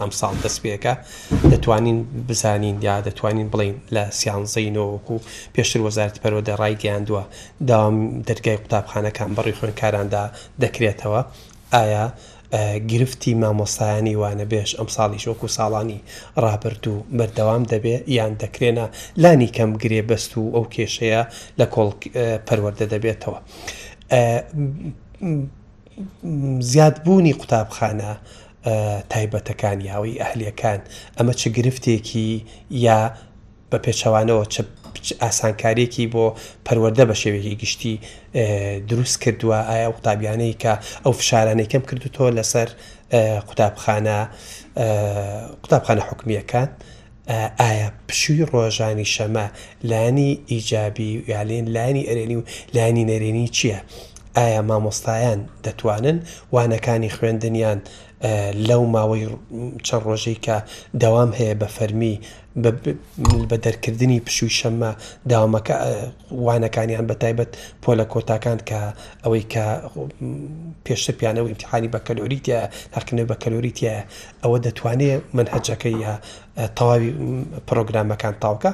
ئەمساڵ دەست پێکە دەتوانین بزانین یا دەتوانین بڵین لە سیانزەی نۆوەکو و پێشتر وەزارتی پەروەدە ڕای گەیاندووە داوام دەرگای قوتابخانەکان بەڕی خوێنکاراندا دەکرێتەوە ئایا گرفتی مامۆستایانی وانەبێژ ئەم ساڵیش وەکو ساڵانی ڕابردوو بەردەوام دەبێ یان دەکرێنە لانی کەم گرێ بەست و ئەو کێشەیە لە کۆڵ پەروەەردە دەبێتەوە زیادبوونی قوتابخانە تایبەتەکان یا ئەوی ئەهلیەکان ئەمە چ گرفتێکی یا بە پێچەوانەوە ئاسانکاریەکی بۆ پەروەەردە بە شێوەیەکی گشتی دروست کردووە ئایا قوتابیانەی کە ئەو فشارانەی کەم کردوتەوە لەسەر قوتابخانە قوتابخانە حکومیەکان ئایا پشووی ڕۆژانی شەمە لایەنی ئیجابی یاعلێن لایەنی ئەرێنی و لایەنی نەرێنی چییە؟ ئایا مامۆستایان دەتوانن وانەکانی خوێندنیان لەو ماوەی چەند ڕۆژەی کە دەوام هەیە بە فەرمی بە دەرکردنی پشووی شەممە داوامەکە وانەکانیان بە تایبەت پۆلە کۆتاکان کە ئەوەی کە پێشتر پیانەوەی امتحانی بەکەلۆریتە هەقنە بەکەلۆریتە ئەوە دەتوانێ مەنهەجەکە یا تەواوی پرۆگرامەکان تاوکە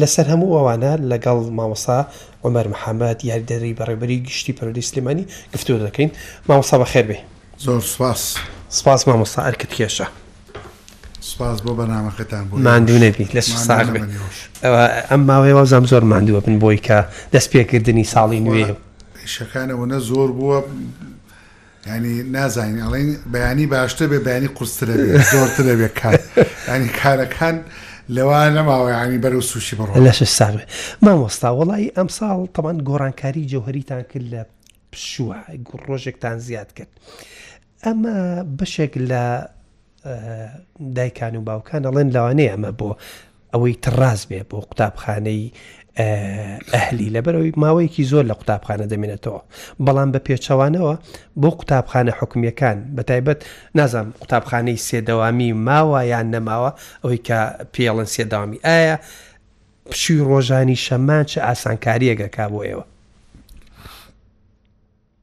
لەسەر هەموو ئەوانە لەگەڵ مامۆسا عمر محەممەد یاریدەری بەڕێبەری گشتی پەرۆدی سلێمانی گفتو دەکەین مامۆسا بەخێر بێ زۆر سپاس سپاس مامۆستا ئەرکت کێشە سپاس بۆ بەنامەکەتان بۆ ماندوو نەبی لە ساغ ئەم ماوەی وازام زۆر ماندووە بن بۆی کە دەست پێکردنی ساڵی نوێ شەکانەوە نە زۆر بووە یانی نازانین ئەڵین بەیانی باشتر بێ بەیانی قورسترە زۆرترە بێ کار ینی کارەکان لەوا نەماوە ینی بەرە و سوشی بڕۆ لەش ساغ مامۆستا وڵی ئەم ساڵ تەمان گۆڕانکاری جەوهریتان کرد لە پشووە ڕۆژێکتان زیاد کرد ئەمە بەشێک لە دایکان و باوکان ئەڵێن لەوانەیە ئەمە بۆ ئەوەی تڕاز بێ بۆ قوتابخانەی ئەهلی لەبەرەوەی ماوەیەکی زۆر لە قوتابخانە دەمێنێتەوە بەڵام بە پێچەوانەوە بۆ قوتابخانە حکومیەکان بە تایبەت نازانام قوتابخانەی سێدەوامی ماوە یان نەماوە ئەوەی کە پێڵن سێداوامی ئایا پشوی ڕۆژانی شەمان چ ئاسانکاریەکەکە بۆ ئێوە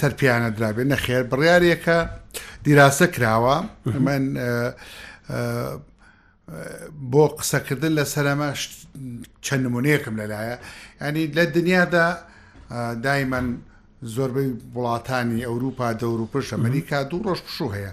سەر پیانەدرابێ نەخێر بڕارێکە دیراسە کراوە من بۆ قسەکردن لە سەرەمە چەند نمونەیەکم لەلایە ینی لە دنیادا دایمەن زۆربەی وڵاتانی ئەوروپا دەوروپش ئەمریکا دوو ڕۆژ پشوو هەیە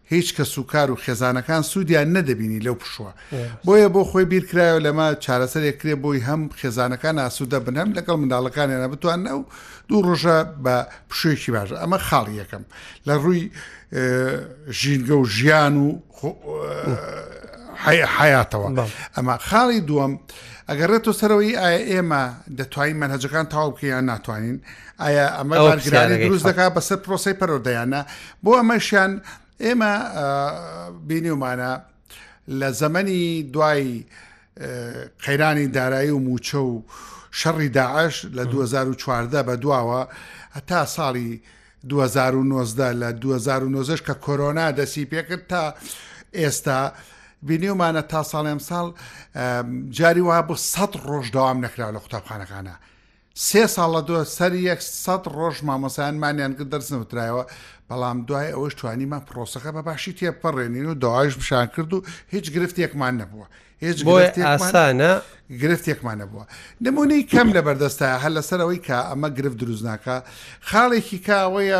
هیچ کەس و کار و خێزانەکان سوودیان نەدەبینی لەو پشووە بۆیە بۆ خۆی بیرکرایەوە لەمە چارەسەرێک کرێ بۆی هەم خێزانەکان ئاسوودە بن هەم لەگەڵ منداڵەکانیانە بتوان ئەو دوو ڕۆژە بە پشوێکی باش ئەمە خاڵی یەکەم لە ڕووی ژینگە و ژیان و حیاتەوە ئەمە خاڵی دووەم ئەگەڕێتۆ سەرەوەی ئایا ئێمە دەتوانین مەنهجەکان تاو بکەیان ناتوانین ئایا ئەمە بارگرانی دروست دەکات بەسەر پرۆسی پەرۆدەیانە بۆ ئەمەشیان ئێمە بینیومانە لە زەمەنی دوای قەیرانی دارایی و موچە و شەڕی داعش لە 2014 بە دواوە هەتا ساڵی 2009 لە 2009 کە کۆرۆنا دەسی پێکرد تا ئێستا بینیومانە تا ساڵێم ساڵ جاری وها بۆ سە ڕۆژ داوام نەکرا لە قوتابخانەکانە سێ ساڵ لە دو سەر یەک سەد ڕۆژ مامۆسایان مانیان گرت دەرس نەوترایەوە، بەڵام دوای ئەوەش توانیمان پڕۆسەکە بە باشی تێپەڕێنین و داوایش پیشان کرد و هیچ گرفتێکمان نەبووە هیچ بۆیە گرفتێکمان ئاسانە گرفتێکمان نەبووە نمونەی کەم لە بەردەستە هەر لەسەرەوەی کە ئەمە گرفت دروستناکە خاڵێکی کاوەیە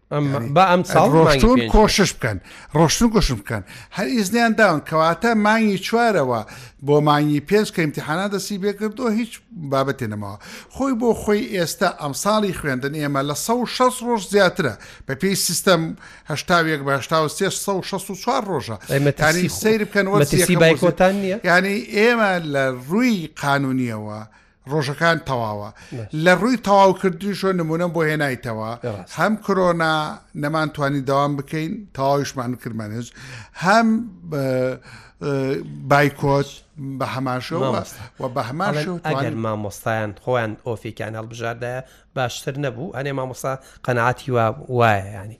ڕۆشتون کۆشش بکەن ڕۆشتن گوشم بکەن هەر ئیزنیان داون کەواتە مانگی چوارەوە بۆ مانگی پێنج کە امتحانا دەستی بێکردو هیچ بابەتێ نەماوە خۆی بۆ خۆی ئێستا ئەم ساڵی خوێندن ئێمە لە 16 ڕۆژ زیاترە بە پێی سیستەم هشتاێک بە 1664 ڕۆژە ئەمەتانی سیر بکەن وەرسی بایکۆتان نیە ینی ئێمە لە ڕووی قانونیەوە ڕۆژەکان تەواوە لە ڕووی تەواوکردنیشۆ نمونە بۆ هێنایتەوە هەم کرۆنا نەمان توانی داوام بکەین تەواویشمان کرمانێژ هەم بایکۆت بە هەماشەوە و بە هەماشەگەر مامۆستایان خۆیان ئۆفیکیان هەڵبژاردایە باشتر نەبوو ئەنێ مامۆستا قەنعاتی وا وایە ینی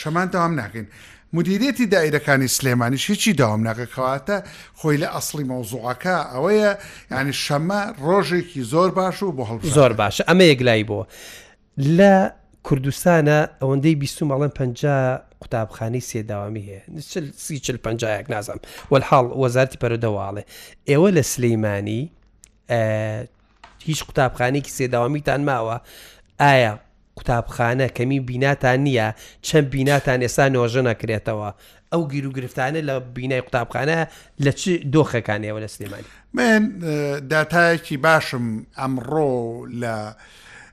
شەمان داوام ناکەین مدیرێتی دایرەکانی سلێمانیش هیچی داوام ناکە کەواتە خۆی لە ئەسڵی مەوزوعەکە ئەوەیە یعنی شەمە ڕۆژێکی زۆر باش و بۆ هەڵ زۆر باشە ئەمە یەکلایی بۆ لە کوردستانە ئەوەندەی بیستم ئەڵێن پ قوتابخانەی سێداوامی هەیە سی چل پنجایەک نازم وەحاڵ وەزارتی پەرۆدەواڵێ ئێوە لە سلەیمانی هیچ قوتابخانەیەکی سێ دەوامیتان ماوە؟ ئایا قوتابخانە کەمی بیناتان نییە چەند بیناتان ئێستا نۆژە نەکرێتەوە ئەو گیر و گرفتانە لە بینای قوتابخانە لە چ دۆخەکان ئێوە لە سلێمانی من داتایەکی باشم ئەمڕۆ لە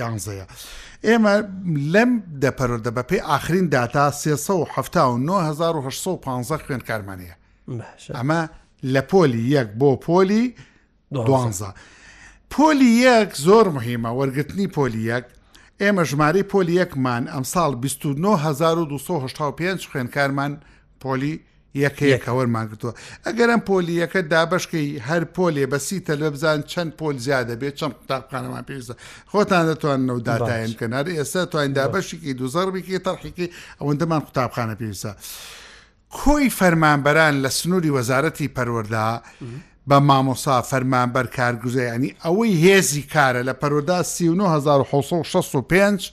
یانزەیە ئێمە لەم دە پەرۆدە بە پێی ئاخرین داتا 1970 خوێندکارمانەیە ئەمە لە پۆلی یەک بۆ پۆلی دوانزە پۆلی یەک زۆر مهمە وەرگرتنی پۆلی یەک ئێمە ژمارەی پۆلی یەکمان ئەمساڵ 1995 خوێندکارمان پۆلی یەکەیەک هەوەرمان کردووە ئەگەر ئەم پۆلیەکە دابشکەی هەر پۆلێ بەسی تەلە بزان چەند پۆل زیادە بێت چەند قوتابخانەمان پێویستە خۆتان دەتوانەوە داداەن کەنار ئێستا توانین دابشێکی دو زەربێکی تەرحێکی ئەوەندەمان قوتابخانە پێویستە کۆی فەرمانبەران لە سنووری وەزارەتی پەروەەردا بە مامۆسا فەرمانبەر کارگوزەیانی ئەوەی هێزی کارە لە پەرۆدا 1965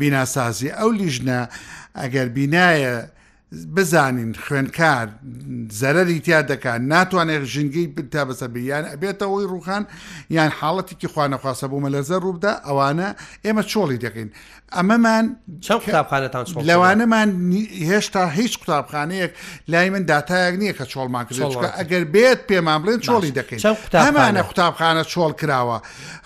بیناسازی ئەو لیژنە ئەگەر بینایە بزانین خوێنکار زەرری تیا دەکات ناتوانێت ژنگی تا بەسەر بیان ئەبێتەوەی ڕوخان یان حاڵەتێکی خوانەخواسە بوومە لە زەر ڕووبدا ئەوانە ئێمە چۆڵی دەکەین ئەمەمان چەند قوتابخانەتان لەوانەمان هێشتا هیچ قوتابخانەیەک لای من دااتایەک نییە کە چۆڵمان کرد ئەگەر بێت پێمان بڵێن چۆڵی دەکەین هەمانە قوتابخانە چۆڵ کراوە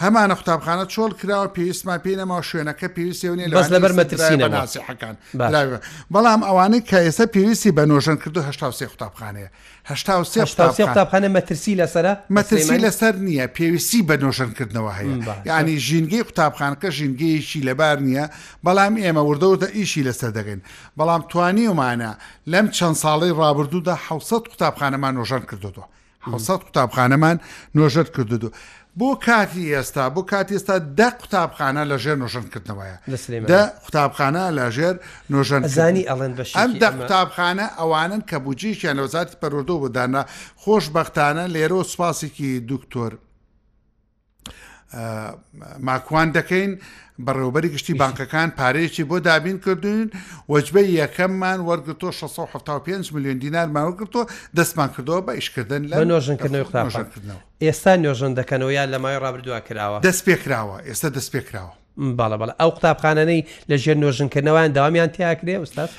هەمانە قوتابخانە چۆڵ کراوە پێویستمان پێی نەماوە شوێنەکە پێویستی و نیە بەس لەوانەیە لەبەر مەترسی سەدرایە بە نەبووە. ناسیحەکان بە. دراوە. بەڵام ئەوانەی کە ئێستا پێویستی بە نۆژەن کردو هەشتا و سێ قوتابخانەیە هەشتا و سێ هەشتا و سێ قوتابخانە. قوتابخانە مەترسی لەسەرە لە مەترسی سلێمانی؟ لەسەر نییە پێویستی بە نۆژەنکردنەوە هەیە م، باشە. یعنی ژینگەی قوتابخانەکە ژینگەیەکی لەبار نییە بەڵام ئێمە وردەوردە ئیشی لەسەر دەگەین بەڵام توانیومانە لەم چەند ساڵەی ڕابردوودا 600 قوتابخانەمان نۆژەن کردوەوە حەوسەد قوتابخانەمان نۆژەت کردو بۆ کاتی ئێستا بۆ کاتی ئێستا دە قوتابخانە لە ژێر نۆژەن کردنەوەیە دە قوتابخانە لە ژێر نۆژەن زانی ئەڵێن بەش ئەم دە قوتابخانە ئەوانن کە بجیشیان لە وەزارتی پەرۆردۆ بەداننا خۆشببختانە لێرەوە سوپاسێکی دکتۆر ماکوان دەکەین بەڕێوبەری گشتی بانکەکان پارەیەکی بۆ دابین کردوین وەجبە یەکەممان وەرگتۆ 675 میلیۆن دینار ماوەگرتو دەستمان کردەوە بە ئیشکردن لە نۆژنکردنەوە قوتاژکردنەوە ئێستا نۆژن دەکەنەوە یا لەمای ڕابردووا کراوە دەست پێکراوە ئێستا دەست پێکراوە باڵە بەڵە ئەو قوتابخانەی لە ژێر نۆژنکردنەوەیان داوامیان تیاکرێ ئوستاف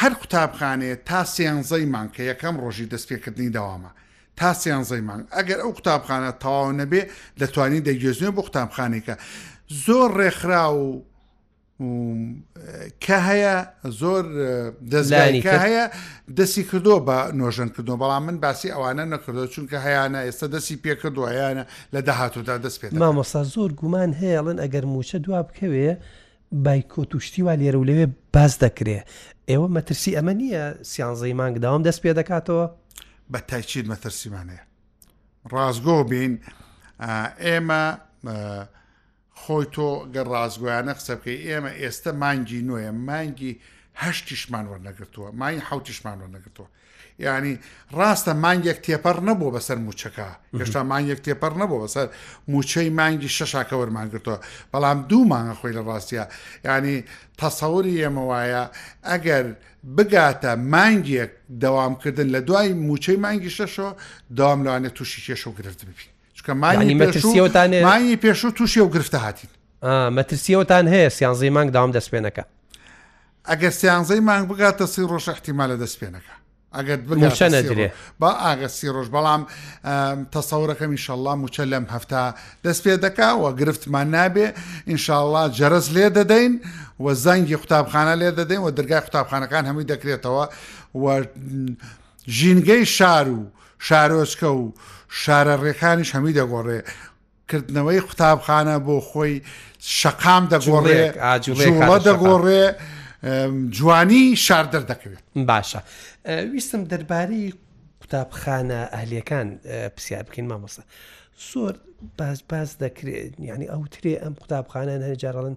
هەر قوتابخانەیە تا سێنزەی مانکە یەکەم ڕۆژی دەستپێکردنی داوامە تا سێانزەی مانگ ئەگەر ئەو قوتابخانە تەواو نەبێ دەتوانین دەگوێزنێ بۆ قوتابخانێکە زۆر ڕێکخرا و کە هەیە زۆر دەزلانی کە هەیە دەستی کردو بە نۆژەن کردو بەڵام من باسی ئەوانە نەکردو چونکە هەیەە ئێستا دەستی پێکردو هەیەە لە داهاتودا دەست پێ مامۆستا زۆر گومان هەیەڵن ئەگەر موچە دوا بکەوێ بایکۆت و شتی وا لێرە و لەوێ باس دەکرێ ئێوە مەترسی ئەمە نییە سیانزەی مانگ داوام دەست پێ دەکاتەوە بە تایچیت مەترسیمانەیە ڕازگۆ بین ئێمە خۆی تۆ گەر ڕازگویانە قسە بکەی ئێمە ئێستا مانگی نوێە مانگی هەشتیشمان وەرنەگرتووە مای حوتیشمان وەرنەگرتووە یعنی ڕاستە مانگێک تێپەڕ نەبوو بەسەر موچەکە هێشتا مانگێک تێپەڕ نەبوو بەسەر موچەی مانگی شەشاکە وەرمانگرتەوە بەڵام دوو مانگە خۆی لە ڕاستە ینی تەسەوری ئێمە وایە ئەگەر بگاتە مانگێک داوامکردن لە دوای موچەی مانگی شەشەوە داوام لەوانێت تووشی کێش و گرفت ببی چکە مانگی مەترسیەوەتانێ مانگی پێشوو تووشی و گرفتە هاتین مەترسیەوەتان هەیە سیانزی مانگ داوام دەست پێنەکە ئەگەر سیانزەی مانگ بگاتە سی ڕۆژ احتیمالە دەست پێ نەکا ئەگەر موچە نەدرێ با ئاگە سی ڕۆژ بەڵام تەسەورەکەم ئینشەڵا موچە لەم هەفتا دەست پێ دەکا و گرفتمان نابێ ئینشاءڵا جەرەس لێ دەدەین و زەنگی قوتابخانە لێ دەدەین و دەرگای قوتابخانەکان هەمووی دەکرێتەوە و ژینگەی شار و شارۆچکە و شارە ڕێکانیش هەمی دەگۆڕێ کردنەوەی قوتابخانە بۆ خۆی شەقام دەگۆڕێ جوڵە دەگۆڕێ جوانی شار دەردەکەوێت باشە ویستم دەربارەی قوتابخانە ئەهلیەکان پرسیار بکەین مامۆستا زۆر باز باز دەکرێت ینی ئەو ترێ ئەم قوتابخانە هەرجارڵن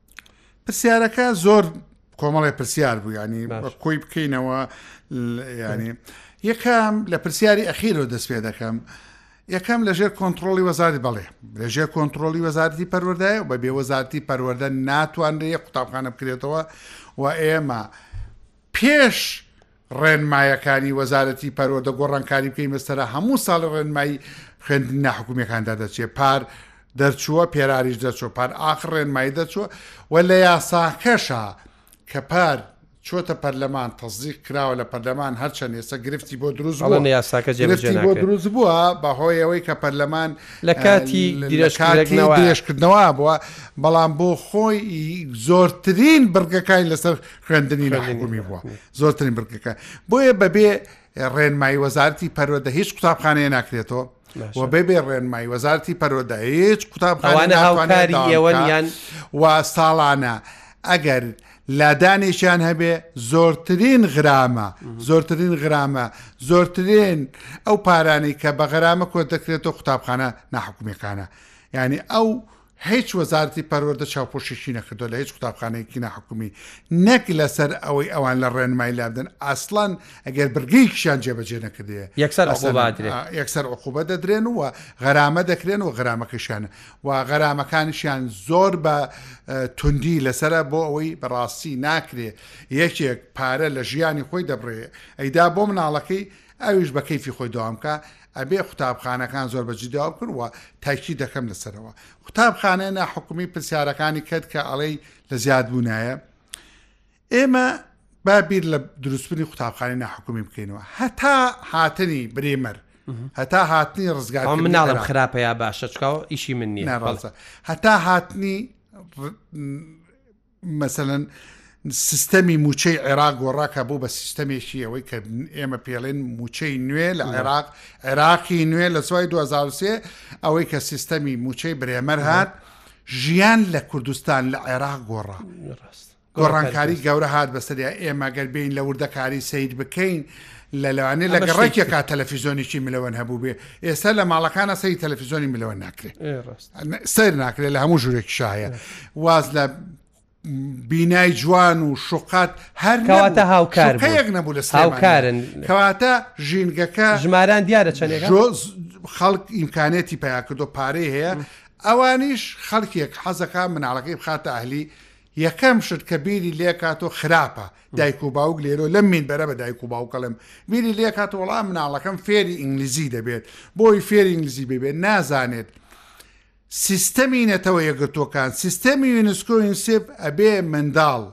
پرسیارەکە زۆر کۆمەڵی پرسیار بوو ینی کۆی بکەینەوە ینی یەکەم لە پرسیاری ئەخیرەوە دەست پێ دەکەم یەکەم لەژێر کۆنتترۆلی وەزاری بەڵێ لەژێر کۆنتترۆلی وەزارتی پەروەدای و بە بێ وەزارتی پەروەەردە ناتوانرێ قوتابخانە بکرێتەوە و ئێمە پێش ڕێنمایەکانی وەزارەتی پەروەردە گۆڕانکاری بکەین بەستەرە هەموو ساڵی ڕێنمایی خوێندنی ناحکومیەکاندا دەچێت پار دەرچووە پێراریش دەچۆ پار ئاخ ڕێنمایی دەچووە و لە یاساکەشە کە پار چۆتە پەرلەمان تەزیق کراوە لە پەرلەمان هەرچەند ئێستا گرفتی بۆ دروست بووە یاساکە جێبەجێ بۆ دروست بووە بەهۆی ئەوەی کە پەرلەمان لە کاتی درێژکردنەوە بووە بەڵام بۆ خۆی زۆرترین بڕگەکانی لەسەر خوێندنی ناحکومی بووە زۆرترین بڕگەکە بۆیە بەبێ ڕێنمایی وەزارتی پەرۆدە هیچ قوتابخانەیە ناکرێتەوە و بەبێ ڕێنمایی وەزارتی پەرۆدە هیچ قوتابخانە هاوانەری ئێوەیان و ساڵانە ئەگەر لادانێکیان هەبێ زۆرترین غرامە زۆرترین غرامە زۆرترین ئەو پارانەی کە بە غرامە کۆ دەکرێتەوە قوتابخانە ناحکومەکانە یعنی ئەو هیچ وەزارەتی پەروەردە چاوپۆشیشی نەکردوە لە هیچ قوتابخانەیەکی ناحکومی نەک لەسەر ئەوەی ئەوان لە ڕێنمای لابدەن ئاسڵان ئەگەر برگەیکیشان جێبەجێ نەکردێ یەکسەر یەکسەر عقوبە دەدرێن و غەرامە دەکرێن و غەرامەکەشیان و غەرامەکانشیان زۆر بە توندی لەسرە بۆ ئەوەی بەڕاستی ناکرێ یەکێک پارە لە ژیانی خۆی دەبڕێ ئەیدا بۆ مناڵەکەی ئەویش بە کەیفی خۆی دەوام بکا ئەبێ قوتابخانەکان زۆر بە جدی داوا بکن و تاکی دەکەم لەسەرەوە قوتابخانەیە ناحکومی پرسیارەکانی کرد کە ئەڵەی لە زیاد بوونایە ئێمە با بیر لە دروستبنی قوتابخانی ناحکومی بکەینەوە هەتا هاتنی برێمەر هەتا هاتنی ڕزگار مناڵم خراپە یا باشە چکاو ئیشی من نیە هەتا هاتنی مەسەلەن سیستەمی موچەی عێراق گۆڕاکە بۆ بە سیستەمێکی ئەوەی کە ئێمە پێڵێن موچەی نوێ لە عێراق عێراقی نوێ لە سوای 2023 ئەوەی کە سیستەمی موچەی برێمەر هات ژیان لە کوردستان لە عێراق گۆڕا ڕاست گۆڕانکاری گەورە هات بەسەریا ئێمە گەر بین لە وردەکاری سیر بکەین لە لەوانێ لە گەڕێکێکا تەلەفیزۆنێکی ملەوەن هەبوو بێ ئێستا لە ماڵەکانە سەری تەلەفیزۆنی ملەوە ناکرێت سەیر ناکرێت لە هەموو ژوورێکی شا هەیە واز لە بینای جوان و شوقات هەر کەواتە هاوکار هەیەک نەبوو لە هاوکارن کەواتە ژینگەکە ژماران دیارە چەندێک خەڵک ئیمکانێتی پیاکردۆ پارەی هەیە ئەوانیش خەڵکێک حەزەکە مناڵەکەی بخاتە ئەهلی یەکەم شت کە بیری لێکاتۆ خراپە دایک و باوک لێرۆ لەم مین بەرە بە دایک و باوکەڵم بیری لێکات وڵام مناڵەکەم فێری ئینگلیزی دەبێت بۆی فێری ئینگلیزی ببێت نازانێت سیستەمی نەتەوە یەگرتوەکان سیستەمی یونسکۆ یونسف ئەبێ منداڵ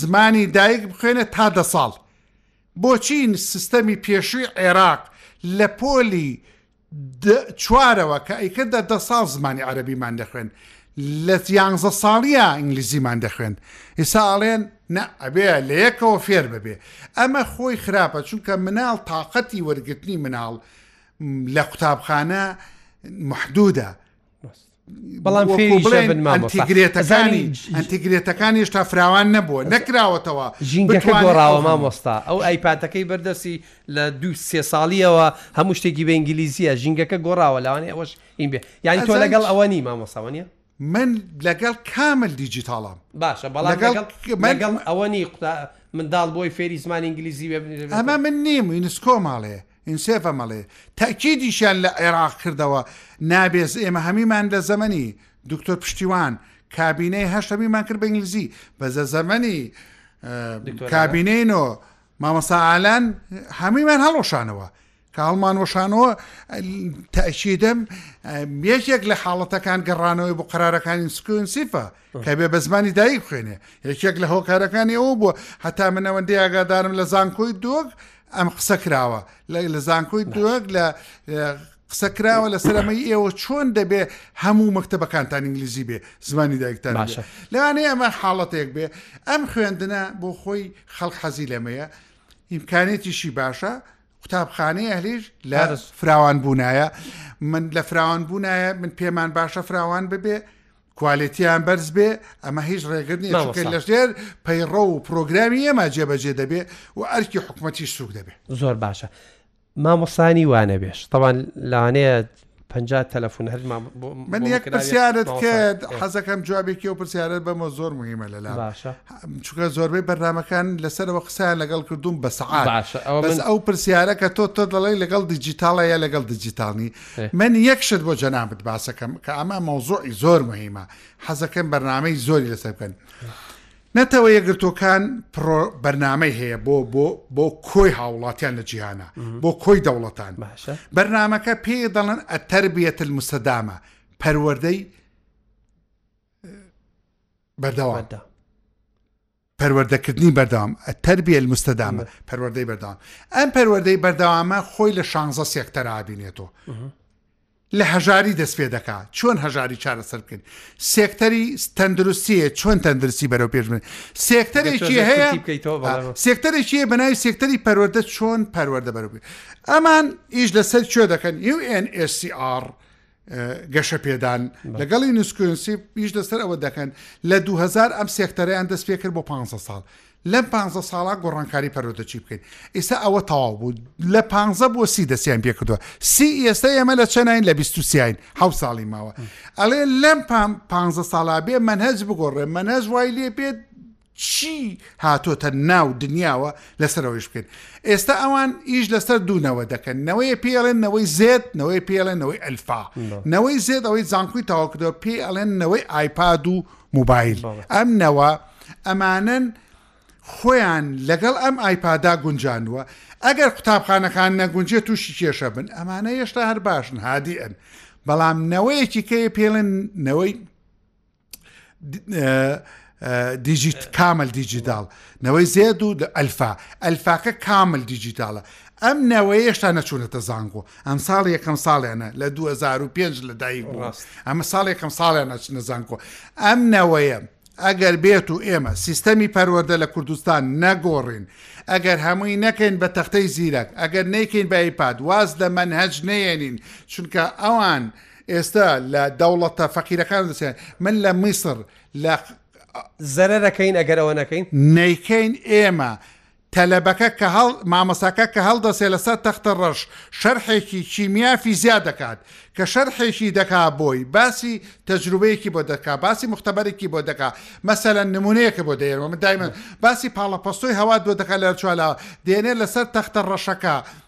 زمانی دایک بخوێنە تا دە ساڵ بۆچین سیستەمی پێشووی عێراق لە پۆلی چوارەوە کە ئەیکردە دە ساڵ زمانی عەربیمان دەخوێن لە یانزە ساڵیە ئینگلیزیمان دەخوێن ئیسا ئاڵێن نە ئەبێ لە یەکەوە فێر ببێ ئەمە خۆی خراپە چونکە مناڵ تااقەتی وەرگرتنی مناڵ لە قوتابخانە محدودە بەڵام ئەتیگرێتەکانی هێشتا فراوان نەبووە نەکراوەتەوە ژینگەکە گۆڕاوە مامۆستا ئەو ئایپاتەکەی بەردەسی لە دو سێ ساڵیەوە هەموو شتێکی بە ئینگلیزیە ژینگەکە گۆڕاوە لاوانی ئەوەش این بێ یانی تۆ لەگەڵ ئەوە نی مامۆستاوە نیە من لەگەڵ کامل دیجیتاڵام باشە بەڵام لەگەڵ ئەوە نی قوتا منداڵ بۆی فێری زمان ئینگلیزی ئەمە من نیم یونسکۆ ماڵێ یونسێف ئەمەڵێ، تەئکیدیشیان لە عێراق کردەوە، نابێز ئێمە هەمیمان لە زەمەنی، دکتۆر پشتیوان، کابینەی هەشت هەمیمان کرد بە ئینگلیزی، بەزە زەمەنی، کابینەی نۆ، مامۆستا ئالان، هەمیمان هەڵوەشانەوە. کە هەڵمان وەشانەوە تەئکیدم یەکێک لە حاڵەتەکان گەڕانەوەی بۆ قەرارەکانی سکوینسیفە. کە بێ بە زمانی دایک بخوێنێ یەکێک لە هۆکارەکانی ئەوە بووە هەتا منەوەندی ئاگادارم لە زانکۆی دۆک ئەم قسە کراوە لە زانکۆی دۆک لە قسە کراوە لە سەرەمەی ئێوە چۆن دەبێ هەموو مەکتتەبەکانتان ئینگلیزی بێ زمانی دایکتان باشە لەوانەیە ئەمە حاڵەتێک بێ ئەم خوێندنە بۆ خۆی خەڵک حەزی لەمەیە ئیمکانێتیشی باشە قوتابخانەی ئەهلیش لە فراوان بوونایە من لە فراوان بوونایە من پێمان باشە فراوان ببێ کوالێتیان بەرز بێ ئەمە هیچ ڕێگر نیە چونکە مامۆستا. لەژێر پەیڕەو و پرۆگرامی ئێمە جێبەجێ دەبێ و ئەرکی حکومەتیش سوک دەبێ. زۆر باشە مامۆستانی وانەبێژ تەوان لانەیە پەنجا تەلەفون هەر مام بۆ من بۆ یەک کراوێت پرسیارت مامۆستا. کرد ئێ، حەزەکەم جوابێکی ئەو پرسیارت بەمە زۆر مهمە لەلام باشە چونکە زۆربەی بەرنمەکان لەسەرەوە قسەیان لەگەڵ کردووم بە سەعات باشە ئەوە بەس من ئەو پرسیارە کە تۆ تۆ دەڵێی لەگەڵ دیجیتاڵە یا لەگەڵ دیجیتاڵنی من یەک شت بۆ جەنابت باسەکەم کە ئەمە مەوزوعی زۆر مهمە حەزەکەم بەرنمەی زۆری لەسەر بکەن نەتەوە یەگرتوەکان پرۆ بەرنمەی هەیە بۆ بۆ بۆ کۆی هاوڵاتیان لە جیهانە بۆ کۆی دەوڵەتان بەرنمەکە پێ دەڵن ئەتەربیەت المستدامە پەروەەردەی بەردەوامدا پەروەردەکردنی بەردەوام، التربیە المستدامە، پەروەردەی بەردەوام، ئەم پەروەردەی بەردەوامە خۆی لە شانزە سێکتەر ئابینێتەوە. لە هەژاری دەست پێ دەکا چۆن هەژاری چارەسەر بکەین سێکتەری تەندروستیە چۆن تەندروستی بەرەو پێش من سێکتەرێکی هەیە سێکتەرێکی بەناوی سێکتەری پەروەەردە چۆن پەروەەردە بەرەو ئەمان ئیش لەسەر کوێ دەکەن UNSCR گەشە پێدان لەگەڵی نسکۆنسی پیش لەسەر ئەوە دەکەن لە 2000 ئەم سێکتەریان دەست پێکرد بۆ 15 ساڵ لەم 15 ساڵا گۆڕانکاری پەرۆدەچی بکەین ئیستا ئەوە تەواو بوو لە 15 بۆ سی دەستیان پێ کردووە سی ئێستا ئێمە لە چەنین لە 23ین حو ساڵی ماوە ئەڵێ لەم پام 15 ساڵا بێ منهج بگۆڕێ منهج وای لێ پێت چی هاتۆتە ناو دنیاوە لەسەرەوەیش بکەین ئێستا ئەوان ئیش لەسەر دوو نەوە دەکەن نەوەی پێڵێن نەوەی زێت نەوەی پێڵێن نەوەی ئەلفا نەوەی زێت ئەوەی زانکوی تاواکردەوە پێ ئەڵێن نەوەی ئایپاد و موبایل ئەم نەوە ئەمانن خۆیان لەگەڵ ئەم ئایپادا گونجانوە ئەگەر قوتابخانەکان نەگونجێت تووشی کێشە بن ئەمانە هێشتا هەر باشن هادیئن بەڵام نەوەیەکی کەی پێڵێن نەوەی دیجیت کامل دیجیتال نەوەی زێد و ئەلفا ئەلفاکە کامل دیجیتالە ئەم نەوەی هێشتا نەچوونەتە زانگۆ ئەم ساڵ یەکەم ساڵێنە لە 2005 لە دایک ڕاست ئەمە ساڵ یەکەم ساڵێن نەچنە زانکۆ ئەم نەوەیە ئەگەر بێت و ئێمە سیستەمی پەروەەردە لە کوردستان نەگۆڕین ئەگەر هەمووی نەکەین بە تەختەی زیرەک ئەگەر نەیکەین بە ئیپاد واز لە منهج نێنین چونکە ئەوان ئێستا لە دەوڵەتە فەقیرەکان دەچێن من لە میسر لە زەرەرەکەین ئەگەر ئەوە نەکەین نەیکەین ئێمە تەلەبەکە کە هەڵ مامەساکە کە هەڵدەسێ لەسەر تەختە ڕەش شەرحێکی کیمیا فیزیا دەکات کە شەرحێکی دەکا بۆی باسی تەجروبەیەکی بۆ دەکا باسی مختبەرێکی بۆ دەکا مەسەلە نمونەیەکە بۆ دەێنەوە من دایمە باسی پاڵەپەستۆی هەوا دۆ دەکات لە چوالاوە دێنێ لەسەر تەختە ڕەشەکە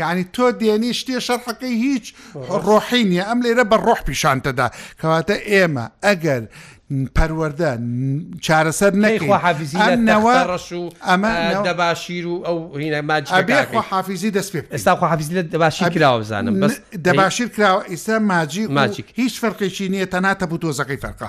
یەعنی تۆ دێنی شتێ شەرحەکەی هیچ ڕۆحی نییە ئەم لێرە بە ڕۆح پیشانتەدا کەواتە ئێمە ئەگەر پەروەەردە چارەسەر نەیخوا حافزی نەوە ڕەش و ئەمە دەباشیر و ئەو هینەماجیخوا حافزی دەست پێ ئێستا خوا حافزی لە دەباشی کراوە بزانم بەس دەباشیر کراوە ئیستا ماجی ماجیک هیچ فەرقێکی نییە تەناتە بوو تۆزەکەی فەرقە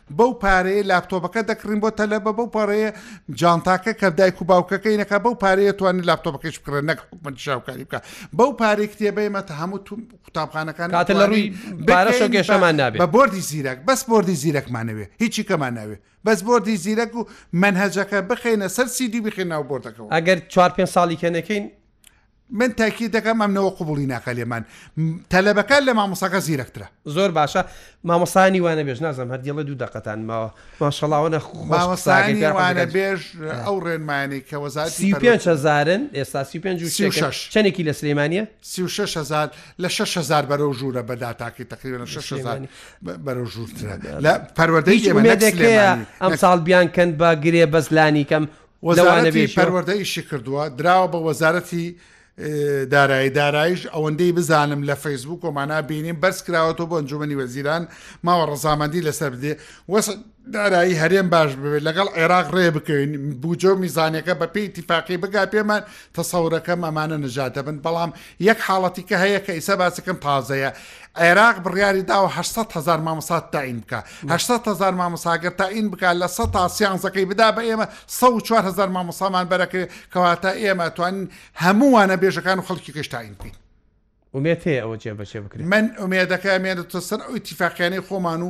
بەو پارەیە لاپتۆپەکە دەکڕین بۆ تەلەبە بەو پارەیە جانتاکە کە دایک و باوکەکەی نەکە بەو پارەیە توانانی لاپتۆپەکەش بکڕێن نەک حکومت شاوکاری بکە بەو پارەی کتێبەی مەتە هەموو تو قوتابخانەکان کاتە لە ڕووی بارەشە گەشەمان نابێت بە بردی زیرەک بەس بردی زیرەکمانەوێ هیچی کەمان ناوێ بەس بردی زیرەک و منهجەکە بخینە سەر سیدی بخێن ناو بردەکەەوە ئەگەر چوار پێ ساڵی کەنەکەین من تاکی دەکەم ئەم نەوە قوبڵی ناکە لێمان تەلەبەکان لە مامۆساکە زیرەکترە زۆر باشە مامۆسانی وانە بێژ نازم هەردیڵە دوو دەقەتان ماوە ماشەڵاوەە مامۆسانی وانە بێژ ئەو ڕێنمانەی کە وەزارسی هزارن ئێستا سی پێ چەندێکی لە سلێمانە سی هزار لە 6 هزار بەرەو ژوورە بەداتاکی تقریبا 6 هزار بەرەو ژوورترە لە پەروەدەی ئەم ساڵ بیان کەند بە گرێ بەزلانی کەم وەزارەتی پەروەردە ئیشی کردووە دراوە بە وەزارەتی دارایی دارایش ئەوەندەی بزانم لە فەیسبوو کۆمانا بینیم بەرز کراوەەوە بۆ ئەنجومی وەزیران ماوە ڕزامەندی لەسەر بدێ وەس دارایی هەرێم باش ببێت لەگەڵ عێراق ڕێ بکەین بجۆ میزانەکە بە پێی تیفاقی بگا پێمان تەسەورەکەم ئەمانە نەجاتە بن بەڵام یەک حاڵەتیکە هەیە کە ئیسە باسەکەم تازەیە عێراق بڕیاری داوە هە هزار مامەسات تاین بکە هە هزار مامەساگەر تاین بکە لە سە تا سیانزەکەی بدا بە ئێمە سە هزار مامەسامان بەرەکرێت کەواتە ئێمە توان هەمووانە بێژەکان و خەڵکی گەشتین بکەین ومێت هەیە ئەوە جێ بەچێ بکرێت من ئومێدەکە مێنێتە سەر ئەو تیفاقیانەی خۆمان و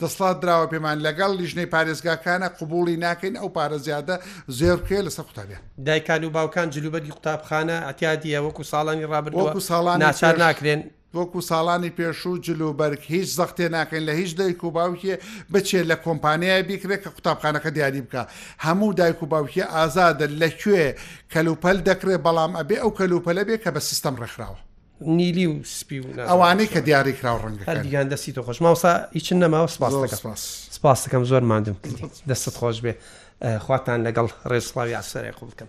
دەسڵات دراوە پێمان لەگەڵ لیژنەی پارێزگاکانە قبوڵی ناکەین ئەو پارە زیادە زێر بکرێت لەسەر قوتابیان. دایکان و باوکان جلوبەرگی قوتابخانە ئەتیادیە وەکو ساڵانی ڕابردوە وەکو ساڵان ناچار ناکرێن وەکو ساڵانی پێشوو جلوبەرگ هیچ زەختێ ناکەین لە هیچ دایک و باوکێ بچێت لە کۆمپانیای بیکرێت کە قوتابخانەکە دیاری بکە هەموو دایک و باوکی ئازادە لەکوێ کەلوپەل دەکرێت بەڵام ئەبێ ئەو کەلوپەلە بێ کە بە سیستەم ڕێکخراوە نیلی و سپی و ئەوانەی کە دیاری کراوە ڕەنگە هەردیگان دەستی تۆ خۆش ماوسا هیچ نەماوە سپاس سپاس دەکەم زۆر مادم دەستت خۆش بێ خواتان لەگەڵ ڕێزخواوی ئاسەرێ قوڵ بکەم.